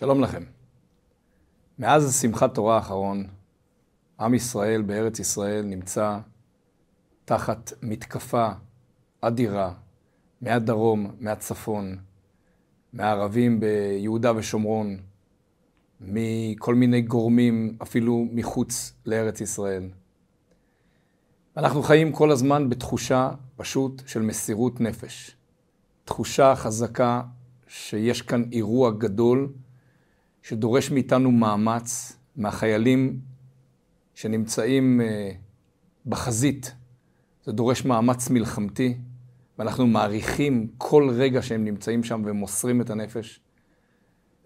שלום לכם. מאז שמחת תורה האחרון, עם ישראל בארץ ישראל נמצא תחת מתקפה אדירה מהדרום, מהצפון, מהערבים ביהודה ושומרון, מכל מיני גורמים, אפילו מחוץ לארץ ישראל. אנחנו חיים כל הזמן בתחושה פשוט של מסירות נפש. תחושה חזקה שיש כאן אירוע גדול שדורש מאיתנו מאמץ, מהחיילים שנמצאים אה, בחזית. זה דורש מאמץ מלחמתי, ואנחנו מעריכים כל רגע שהם נמצאים שם ומוסרים את הנפש.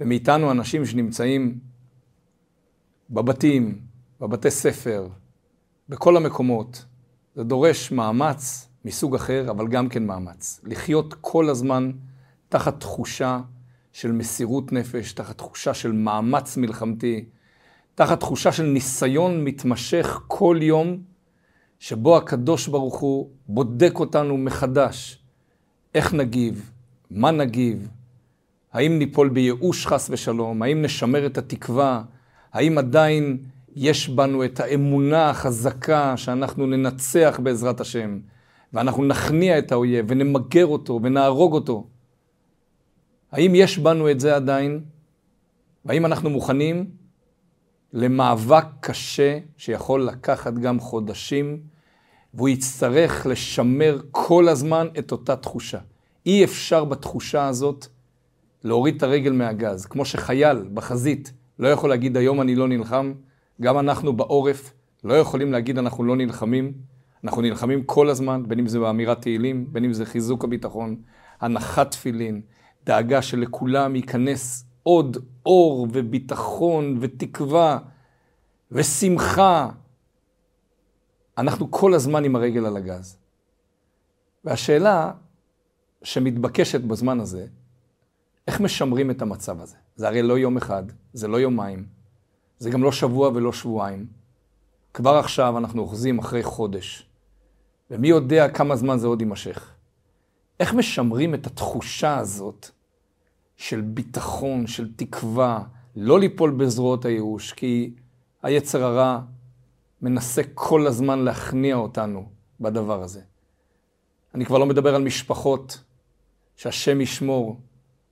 ומאיתנו אנשים שנמצאים בבתים, בבתי ספר, בכל המקומות. זה דורש מאמץ מסוג אחר, אבל גם כן מאמץ. לחיות כל הזמן תחת תחושה של מסירות נפש, תחת תחושה של מאמץ מלחמתי, תחת תחושה של ניסיון מתמשך כל יום, שבו הקדוש ברוך הוא בודק אותנו מחדש. איך נגיב? מה נגיב? האם ניפול בייאוש חס ושלום? האם נשמר את התקווה? האם עדיין יש בנו את האמונה החזקה שאנחנו ננצח בעזרת השם, ואנחנו נכניע את האויב ונמגר אותו ונהרוג אותו? האם יש בנו את זה עדיין? והאם אנחנו מוכנים למאבק קשה שיכול לקחת גם חודשים, והוא יצטרך לשמר כל הזמן את אותה תחושה. אי אפשר בתחושה הזאת להוריד את הרגל מהגז. כמו שחייל בחזית לא יכול להגיד היום אני לא נלחם, גם אנחנו בעורף לא יכולים להגיד אנחנו לא נלחמים. אנחנו נלחמים כל הזמן, בין אם זה באמירת תהילים, בין אם זה חיזוק הביטחון, הנחת תפילין, דאגה שלכולם ייכנס עוד אור וביטחון ותקווה ושמחה. אנחנו כל הזמן עם הרגל על הגז. והשאלה שמתבקשת בזמן הזה, איך משמרים את המצב הזה? זה הרי לא יום אחד, זה לא יומיים, זה גם לא שבוע ולא שבועיים. כבר עכשיו אנחנו אוחזים אחרי חודש, ומי יודע כמה זמן זה עוד יימשך. איך משמרים את התחושה הזאת של ביטחון, של תקווה, לא ליפול בזרועות הייאוש, כי היצר הרע מנסה כל הזמן להכניע אותנו בדבר הזה. אני כבר לא מדבר על משפחות שהשם ישמור,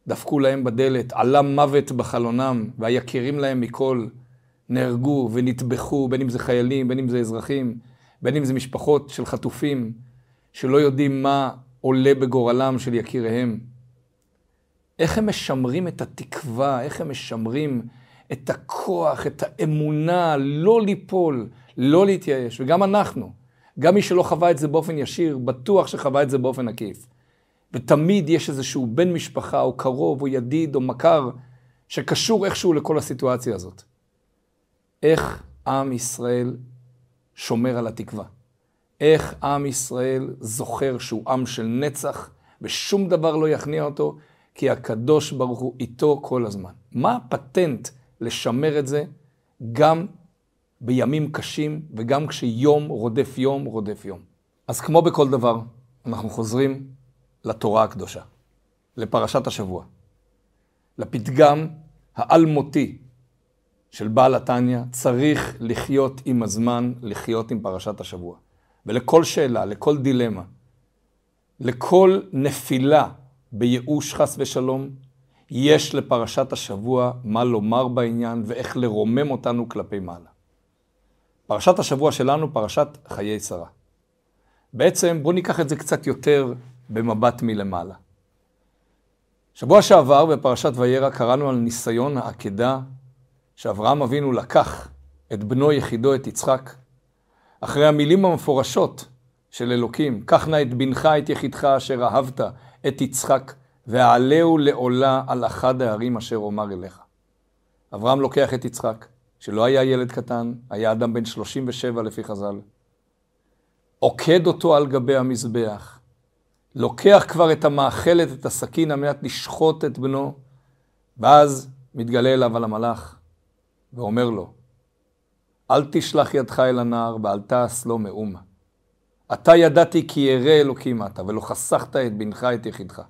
דפקו להם בדלת, עלה מוות בחלונם, והיקירים להם מכל נהרגו ונטבחו, בין אם זה חיילים, בין אם זה אזרחים, בין אם זה משפחות של חטופים, שלא יודעים מה עולה בגורלם של יקיריהם. איך הם משמרים את התקווה, איך הם משמרים את הכוח, את האמונה, לא ליפול, לא להתייאש. וגם אנחנו, גם מי שלא חווה את זה באופן ישיר, בטוח שחווה את זה באופן עקיף. ותמיד יש איזשהו בן משפחה, או קרוב, או ידיד, או מכר, שקשור איכשהו לכל הסיטואציה הזאת. איך עם ישראל שומר על התקווה? איך עם ישראל זוכר שהוא עם של נצח, ושום דבר לא יכניע אותו, כי הקדוש ברוך הוא איתו כל הזמן. מה הפטנט לשמר את זה גם בימים קשים וגם כשיום רודף יום רודף יום? אז כמו בכל דבר, אנחנו חוזרים לתורה הקדושה, לפרשת השבוע, לפתגם האלמותי של בעל התניא, צריך לחיות עם הזמן, לחיות עם פרשת השבוע. ולכל שאלה, לכל דילמה, לכל נפילה בייאוש חס ושלום, יש לפרשת השבוע מה לומר בעניין ואיך לרומם אותנו כלפי מעלה. פרשת השבוע שלנו, פרשת חיי שרה. בעצם בואו ניקח את זה קצת יותר במבט מלמעלה. שבוע שעבר בפרשת וירא קראנו על ניסיון העקדה שאברהם אבינו לקח את בנו יחידו, את יצחק, אחרי המילים המפורשות של אלוקים, קח נא את בנך, את יחידך אשר אהבת, את יצחק, ועלהו לעולה על אחד הערים אשר אומר אליך. אברהם לוקח את יצחק, שלא היה ילד קטן, היה אדם בן 37 לפי חז"ל. עוקד אותו על גבי המזבח, לוקח כבר את המאכלת, את הסכין, על מנת לשחוט את בנו, ואז מתגלה אליו על המלאך, ואומר לו, אל תשלח ידך אל הנער, ואל תעש לו מאומה. אתה ידעתי כי ירא אלוקים אתה, ולא חסכת את בנך את יחידך.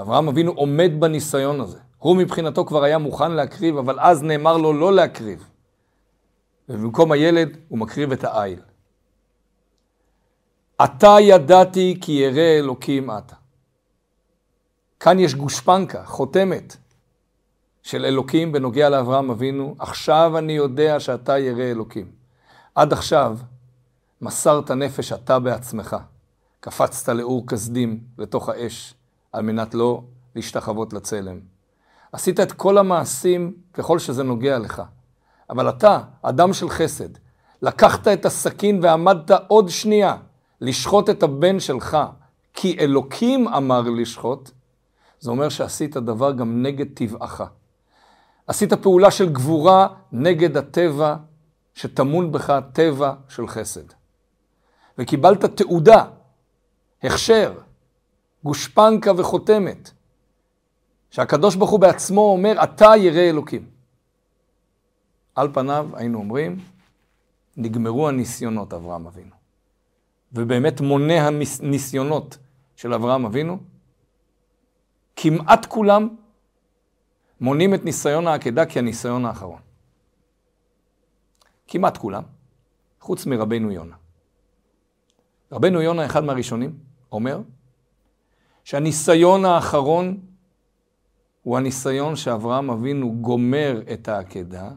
אברהם אבינו עומד בניסיון הזה, הוא מבחינתו כבר היה מוכן להקריב, אבל אז נאמר לו לא להקריב. ובמקום הילד הוא מקריב את העיל. אתה ידעתי כי ירא אלוקים אתה. כאן יש גושפנקה, חותמת, של אלוקים בנוגע לאברהם אבינו. עכשיו אני יודע שאתה ירא אלוקים. עד עכשיו מסרת נפש אתה בעצמך. קפצת לאור כסדים לתוך האש, על מנת לא להשתחוות לצלם. עשית את כל המעשים ככל שזה נוגע לך. אבל אתה, אדם של חסד, לקחת את הסכין ועמדת עוד שנייה לשחוט את הבן שלך, כי אלוקים אמר לשחוט, זה אומר שעשית דבר גם נגד טבעך. עשית פעולה של גבורה נגד הטבע שטמון בך טבע של חסד. וקיבלת תעודה, הכשר, גושפנקה וחותמת, שהקדוש ברוך הוא בעצמו אומר, אתה ירא אלוקים. על פניו היינו אומרים, נגמרו הניסיונות אברהם אבינו. ובאמת מונה הניסיונות של אברהם אבינו, כמעט כולם מונים את ניסיון העקדה כהניסיון האחרון. כמעט כולם, חוץ מרבנו יונה. רבנו יונה, אחד מהראשונים, אומר שהניסיון האחרון הוא הניסיון שאברהם אבינו גומר את העקדה,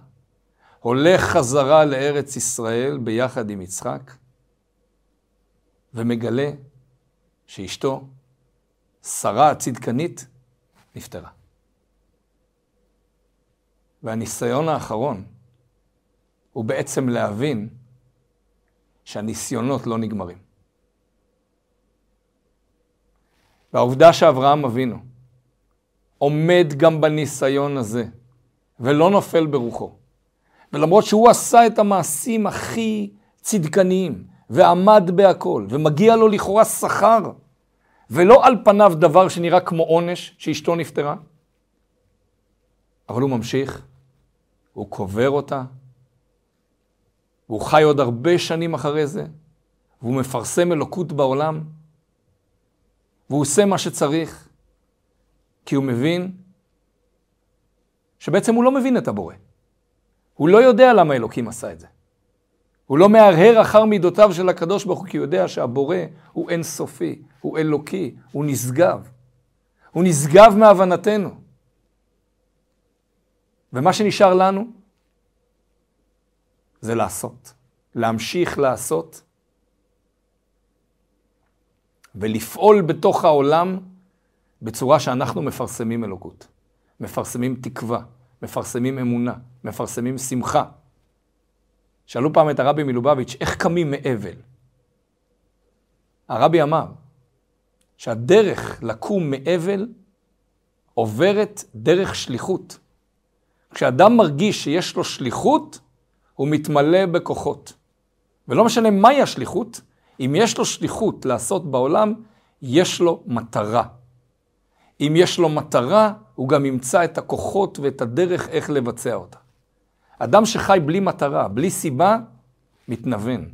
הולך חזרה לארץ ישראל ביחד עם יצחק, ומגלה שאשתו, שרה הצדקנית, נפטרה. והניסיון האחרון הוא בעצם להבין שהניסיונות לא נגמרים. והעובדה שאברהם אבינו עומד גם בניסיון הזה ולא נופל ברוחו, ולמרות שהוא עשה את המעשים הכי צדקניים ועמד בהכל, ומגיע לו לכאורה שכר, ולא על פניו דבר שנראה כמו עונש שאשתו נפטרה, אבל הוא ממשיך, הוא קובר אותה, והוא חי עוד הרבה שנים אחרי זה, והוא מפרסם אלוקות בעולם, והוא עושה מה שצריך, כי הוא מבין שבעצם הוא לא מבין את הבורא. הוא לא יודע למה אלוקים עשה את זה. הוא לא מהרהר אחר מידותיו של הקדוש ברוך הוא, כי הוא יודע שהבורא הוא אינסופי, הוא אלוקי, הוא נשגב. הוא נשגב מהבנתנו. ומה שנשאר לנו זה לעשות. להמשיך לעשות ולפעול בתוך העולם בצורה שאנחנו מפרסמים אלוקות, מפרסמים תקווה, מפרסמים אמונה, מפרסמים שמחה. שאלו פעם את הרבי מלובביץ', איך קמים מאבל? הרבי אמר שהדרך לקום מאבל עוברת דרך שליחות. כשאדם מרגיש שיש לו שליחות, הוא מתמלא בכוחות. ולא משנה מהי השליחות, אם יש לו שליחות לעשות בעולם, יש לו מטרה. אם יש לו מטרה, הוא גם ימצא את הכוחות ואת הדרך איך לבצע אותה. אדם שחי בלי מטרה, בלי סיבה, מתנוון.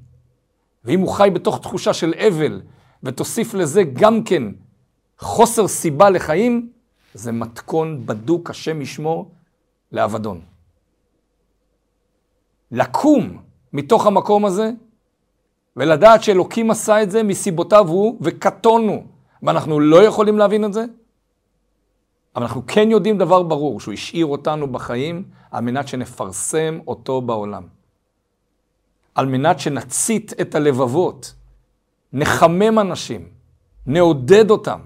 ואם הוא חי בתוך תחושה של אבל, ותוסיף לזה גם כן חוסר סיבה לחיים, זה מתכון בדוק, השם ישמור, לאבדון. לקום מתוך המקום הזה, ולדעת שאלוקים עשה את זה מסיבותיו הוא, וקטונו, ואנחנו לא יכולים להבין את זה, אבל אנחנו כן יודעים דבר ברור, שהוא השאיר אותנו בחיים על מנת שנפרסם אותו בעולם. על מנת שנצית את הלבבות, נחמם אנשים, נעודד אותם,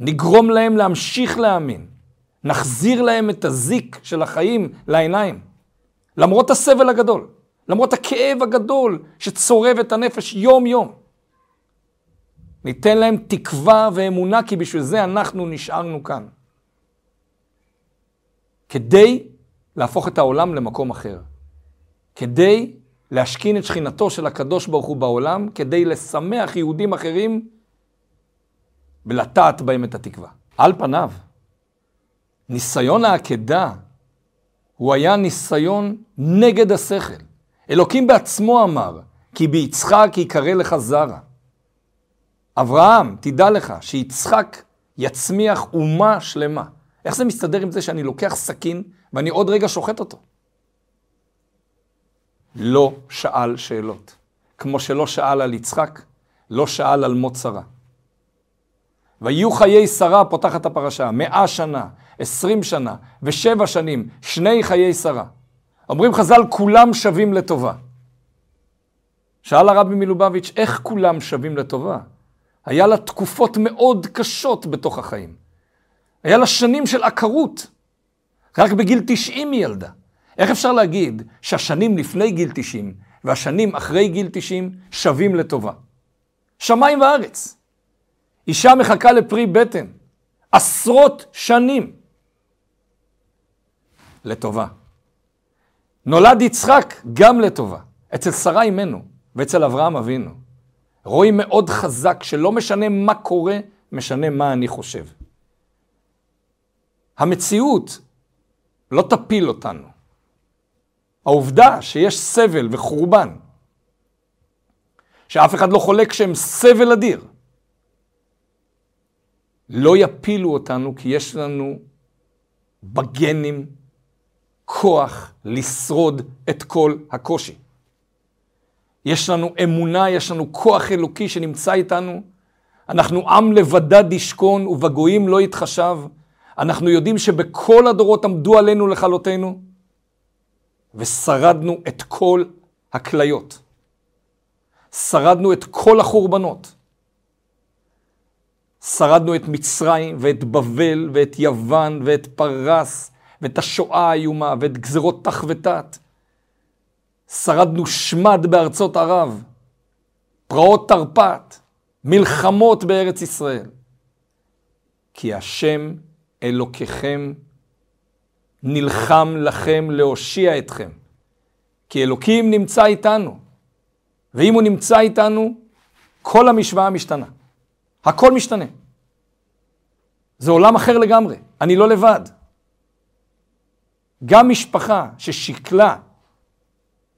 נגרום להם להמשיך להאמין, נחזיר להם את הזיק של החיים לעיניים. למרות הסבל הגדול, למרות הכאב הגדול שצורב את הנפש יום-יום. ניתן להם תקווה ואמונה, כי בשביל זה אנחנו נשארנו כאן. כדי להפוך את העולם למקום אחר. כדי להשכין את שכינתו של הקדוש ברוך הוא בעולם, כדי לשמח יהודים אחרים ולטעת בהם את התקווה. על פניו, ניסיון העקדה הוא היה ניסיון נגד השכל. אלוקים בעצמו אמר, כי ביצחק יקרא לך זרע. אברהם, תדע לך שיצחק יצמיח אומה שלמה. איך זה מסתדר עם זה שאני לוקח סכין ואני עוד רגע שוחט אותו? לא שאל שאלות. כמו שלא שאל על יצחק, לא שאל על מות שרה. ויהיו חיי שרה, פותחת הפרשה, מאה שנה, עשרים שנה ושבע שנים, שני חיי שרה. אומרים חז"ל, כולם שווים לטובה. שאל הרבי מלובביץ', איך כולם שווים לטובה? היה לה תקופות מאוד קשות בתוך החיים. היה לה שנים של עקרות. רק בגיל 90 היא ילדה. איך אפשר להגיד שהשנים לפני גיל 90 והשנים אחרי גיל 90 שווים לטובה? שמיים וארץ. אישה מחכה לפרי בטן. עשרות שנים. לטובה. נולד יצחק גם לטובה. אצל שרה אימנו ואצל אברהם אבינו. רואים מאוד חזק שלא משנה מה קורה, משנה מה אני חושב. המציאות לא תפיל אותנו. העובדה שיש סבל וחורבן, שאף אחד לא חולק שהם סבל אדיר, לא יפילו אותנו כי יש לנו בגנים כוח לשרוד את כל הקושי. יש לנו אמונה, יש לנו כוח אלוקי שנמצא איתנו. אנחנו עם לבדד ישכון ובגויים לא יתחשב. אנחנו יודעים שבכל הדורות עמדו עלינו לכלותנו, ושרדנו את כל הכליות. שרדנו את כל החורבנות. שרדנו את מצרים ואת בבל ואת יוון ואת פרס ואת השואה האיומה ואת גזרות תח ותת. שרדנו שמד בארצות ערב, פרעות תרפ"ט, מלחמות בארץ ישראל. כי השם אלוקיכם נלחם לכם להושיע אתכם. כי אלוקים נמצא איתנו, ואם הוא נמצא איתנו, כל המשוואה משתנה. הכל משתנה. זה עולם אחר לגמרי, אני לא לבד. גם משפחה ששיקלה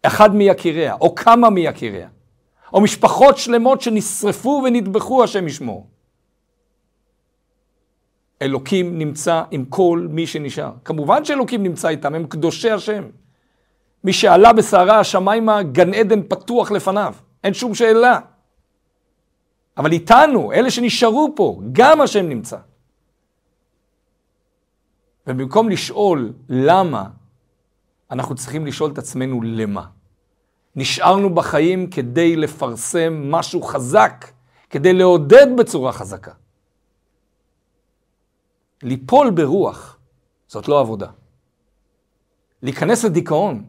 אחד מיקיריה, או כמה מיקיריה, או משפחות שלמות שנשרפו ונטבחו, השם ישמור. אלוקים נמצא עם כל מי שנשאר. כמובן שאלוקים נמצא איתם, הם קדושי השם. מי שעלה בסערה השמיימה, גן עדן פתוח לפניו, אין שום שאלה. אבל איתנו, אלה שנשארו פה, גם השם נמצא. ובמקום לשאול למה, אנחנו צריכים לשאול את עצמנו למה. נשארנו בחיים כדי לפרסם משהו חזק, כדי לעודד בצורה חזקה. ליפול ברוח, זאת לא עבודה. להיכנס לדיכאון,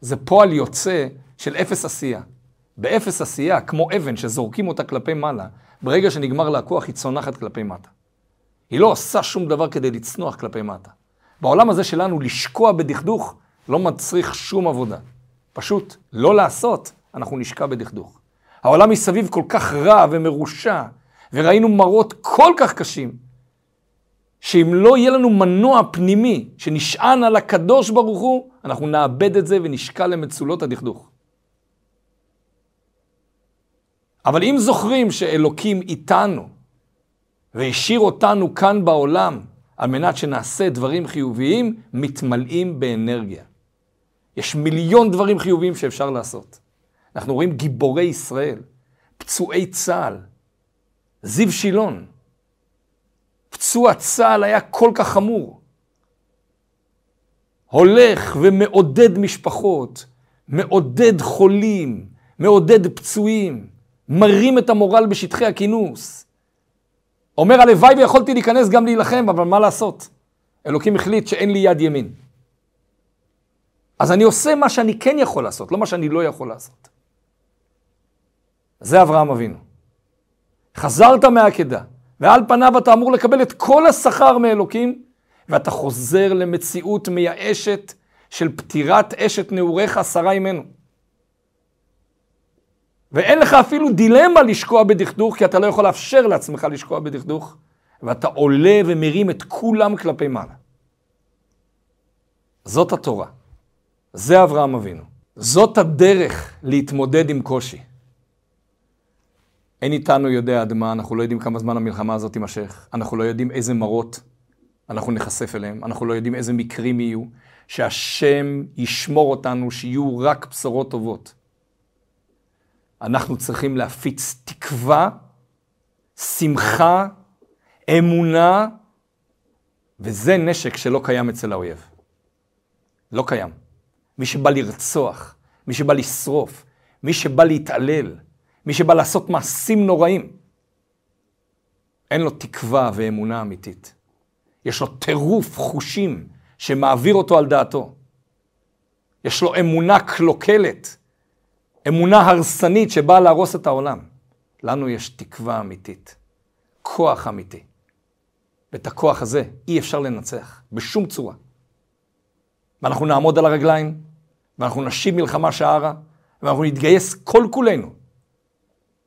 זה פועל יוצא של אפס עשייה. באפס עשייה, כמו אבן שזורקים אותה כלפי מעלה, ברגע שנגמר לה הכוח היא צונחת כלפי מטה. היא לא עושה שום דבר כדי לצנוח כלפי מטה. בעולם הזה שלנו, לשקוע בדכדוך לא מצריך שום עבודה. פשוט לא לעשות, אנחנו נשקע בדכדוך. העולם מסביב כל כך רע ומרושע, וראינו מראות כל כך קשים, שאם לא יהיה לנו מנוע פנימי שנשען על הקדוש ברוך הוא, אנחנו נאבד את זה ונשקע למצולות הדכדוך. אבל אם זוכרים שאלוקים איתנו, והשאיר אותנו כאן בעולם, על מנת שנעשה דברים חיוביים, מתמלאים באנרגיה. יש מיליון דברים חיוביים שאפשר לעשות. אנחנו רואים גיבורי ישראל, פצועי צה"ל, זיו שילון. פצוע צה"ל היה כל כך חמור. הולך ומעודד משפחות, מעודד חולים, מעודד פצועים, מרים את המורל בשטחי הכינוס. אומר, הלוואי ויכולתי להיכנס גם להילחם, אבל מה לעשות? אלוקים החליט שאין לי יד ימין. אז אני עושה מה שאני כן יכול לעשות, לא מה שאני לא יכול לעשות. זה אברהם אבינו. חזרת מהעקדה, ועל פניו אתה אמור לקבל את כל השכר מאלוקים, ואתה חוזר למציאות מייאשת של פטירת אשת נעוריך שרה אימנו. ואין לך אפילו דילמה לשקוע בדכדוך, כי אתה לא יכול לאפשר לעצמך לשקוע בדכדוך, ואתה עולה ומרים את כולם כלפי מעלה. זאת התורה. זה אברהם אבינו. זאת הדרך להתמודד עם קושי. אין איתנו יודע עד מה, אנחנו לא יודעים כמה זמן המלחמה הזאת תימשך, אנחנו לא יודעים איזה מרות אנחנו נחשף אליהם, אנחנו לא יודעים איזה מקרים יהיו, שהשם ישמור אותנו, שיהיו רק בשורות טובות. אנחנו צריכים להפיץ תקווה, שמחה, אמונה, וזה נשק שלא קיים אצל האויב. לא קיים. מי שבא לרצוח, מי שבא לשרוף, מי שבא להתעלל, מי שבא לעשות מעשים נוראים, אין לו תקווה ואמונה אמיתית. יש לו טירוף חושים שמעביר אותו על דעתו. יש לו אמונה קלוקלת, אמונה הרסנית שבאה להרוס את העולם. לנו יש תקווה אמיתית, כוח אמיתי. ואת הכוח הזה אי אפשר לנצח, בשום צורה. ואנחנו נעמוד על הרגליים, ואנחנו נשיב מלחמה שערה, ואנחנו נתגייס כל כולנו.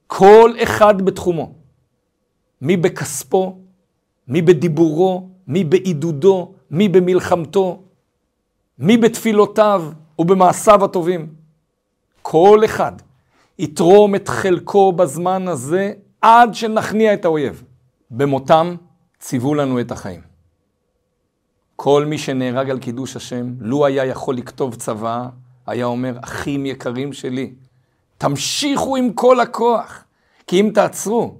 כל אחד בתחומו. מי בכספו, מי בדיבורו, מי בעידודו, מי במלחמתו, מי בתפילותיו ובמעשיו הטובים. כל אחד יתרום את חלקו בזמן הזה עד שנכניע את האויב. במותם ציוו לנו את החיים. כל מי שנהרג על קידוש השם, לו היה יכול לכתוב צוואה, היה אומר, אחים יקרים שלי, תמשיכו עם כל הכוח, כי אם תעצרו,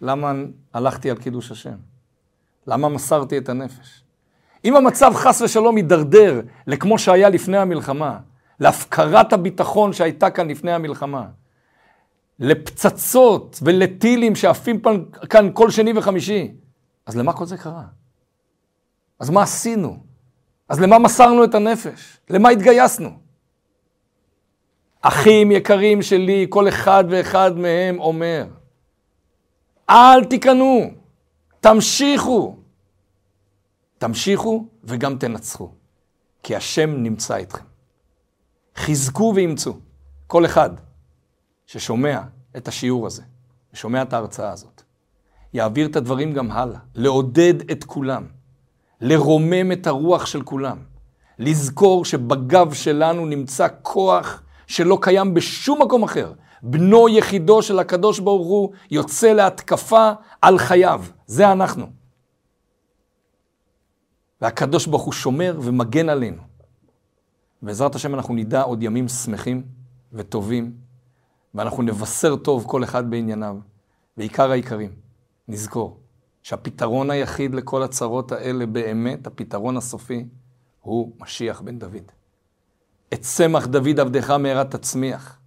למה הלכתי על קידוש השם? למה מסרתי את הנפש? אם המצב חס ושלום יידרדר לכמו שהיה לפני המלחמה, להפקרת הביטחון שהייתה כאן לפני המלחמה, לפצצות ולטילים שעפים כאן כל שני וחמישי, אז למה כל זה קרה? אז מה עשינו? אז למה מסרנו את הנפש? למה התגייסנו? אחים יקרים שלי, כל אחד ואחד מהם אומר, אל תיכנעו, תמשיכו. תמשיכו וגם תנצחו, כי השם נמצא איתכם. חזקו ואימצו, כל אחד ששומע את השיעור הזה, ושומע את ההרצאה הזאת, יעביר את הדברים גם הלאה, לעודד את כולם, לרומם את הרוח של כולם, לזכור שבגב שלנו נמצא כוח שלא קיים בשום מקום אחר. בנו יחידו של הקדוש ברוך הוא יוצא להתקפה על חייו. זה אנחנו. והקדוש ברוך הוא שומר ומגן עלינו. בעזרת השם אנחנו נדע עוד ימים שמחים וטובים, ואנחנו נבשר טוב כל אחד בענייניו. ועיקר העיקרים, נזכור שהפתרון היחיד לכל הצרות האלה באמת, הפתרון הסופי, הוא משיח בן דוד. את צמח דוד עבדך מהרה תצמיח.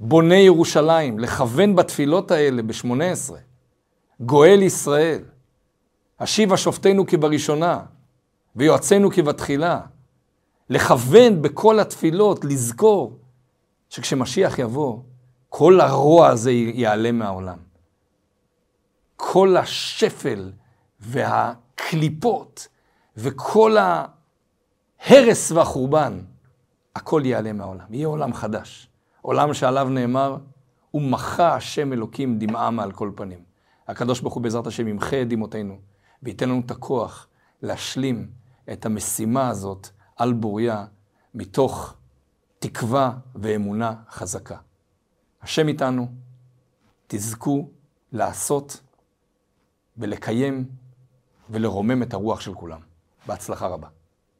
בונה ירושלים, לכוון בתפילות האלה ב-18, גואל ישראל, השיבה שופטינו כבראשונה, ויועצינו כבתחילה. לכוון בכל התפילות, לזכור שכשמשיח יבוא, כל הרוע הזה ייעלם מהעולם. כל השפל והקליפות וכל ההרס והחורבן, הכל ייעלם מהעולם. יהיה עולם חדש. עולם שעליו נאמר, ומחה השם אלוקים דמעה מעל כל פנים. הקדוש ברוך הוא בעזרת השם ימחה את דמעותינו, וייתן לנו את הכוח להשלים את המשימה הזאת על בוריה, מתוך תקווה ואמונה חזקה. השם איתנו, תזכו לעשות ולקיים ולרומם את הרוח של כולם. בהצלחה רבה.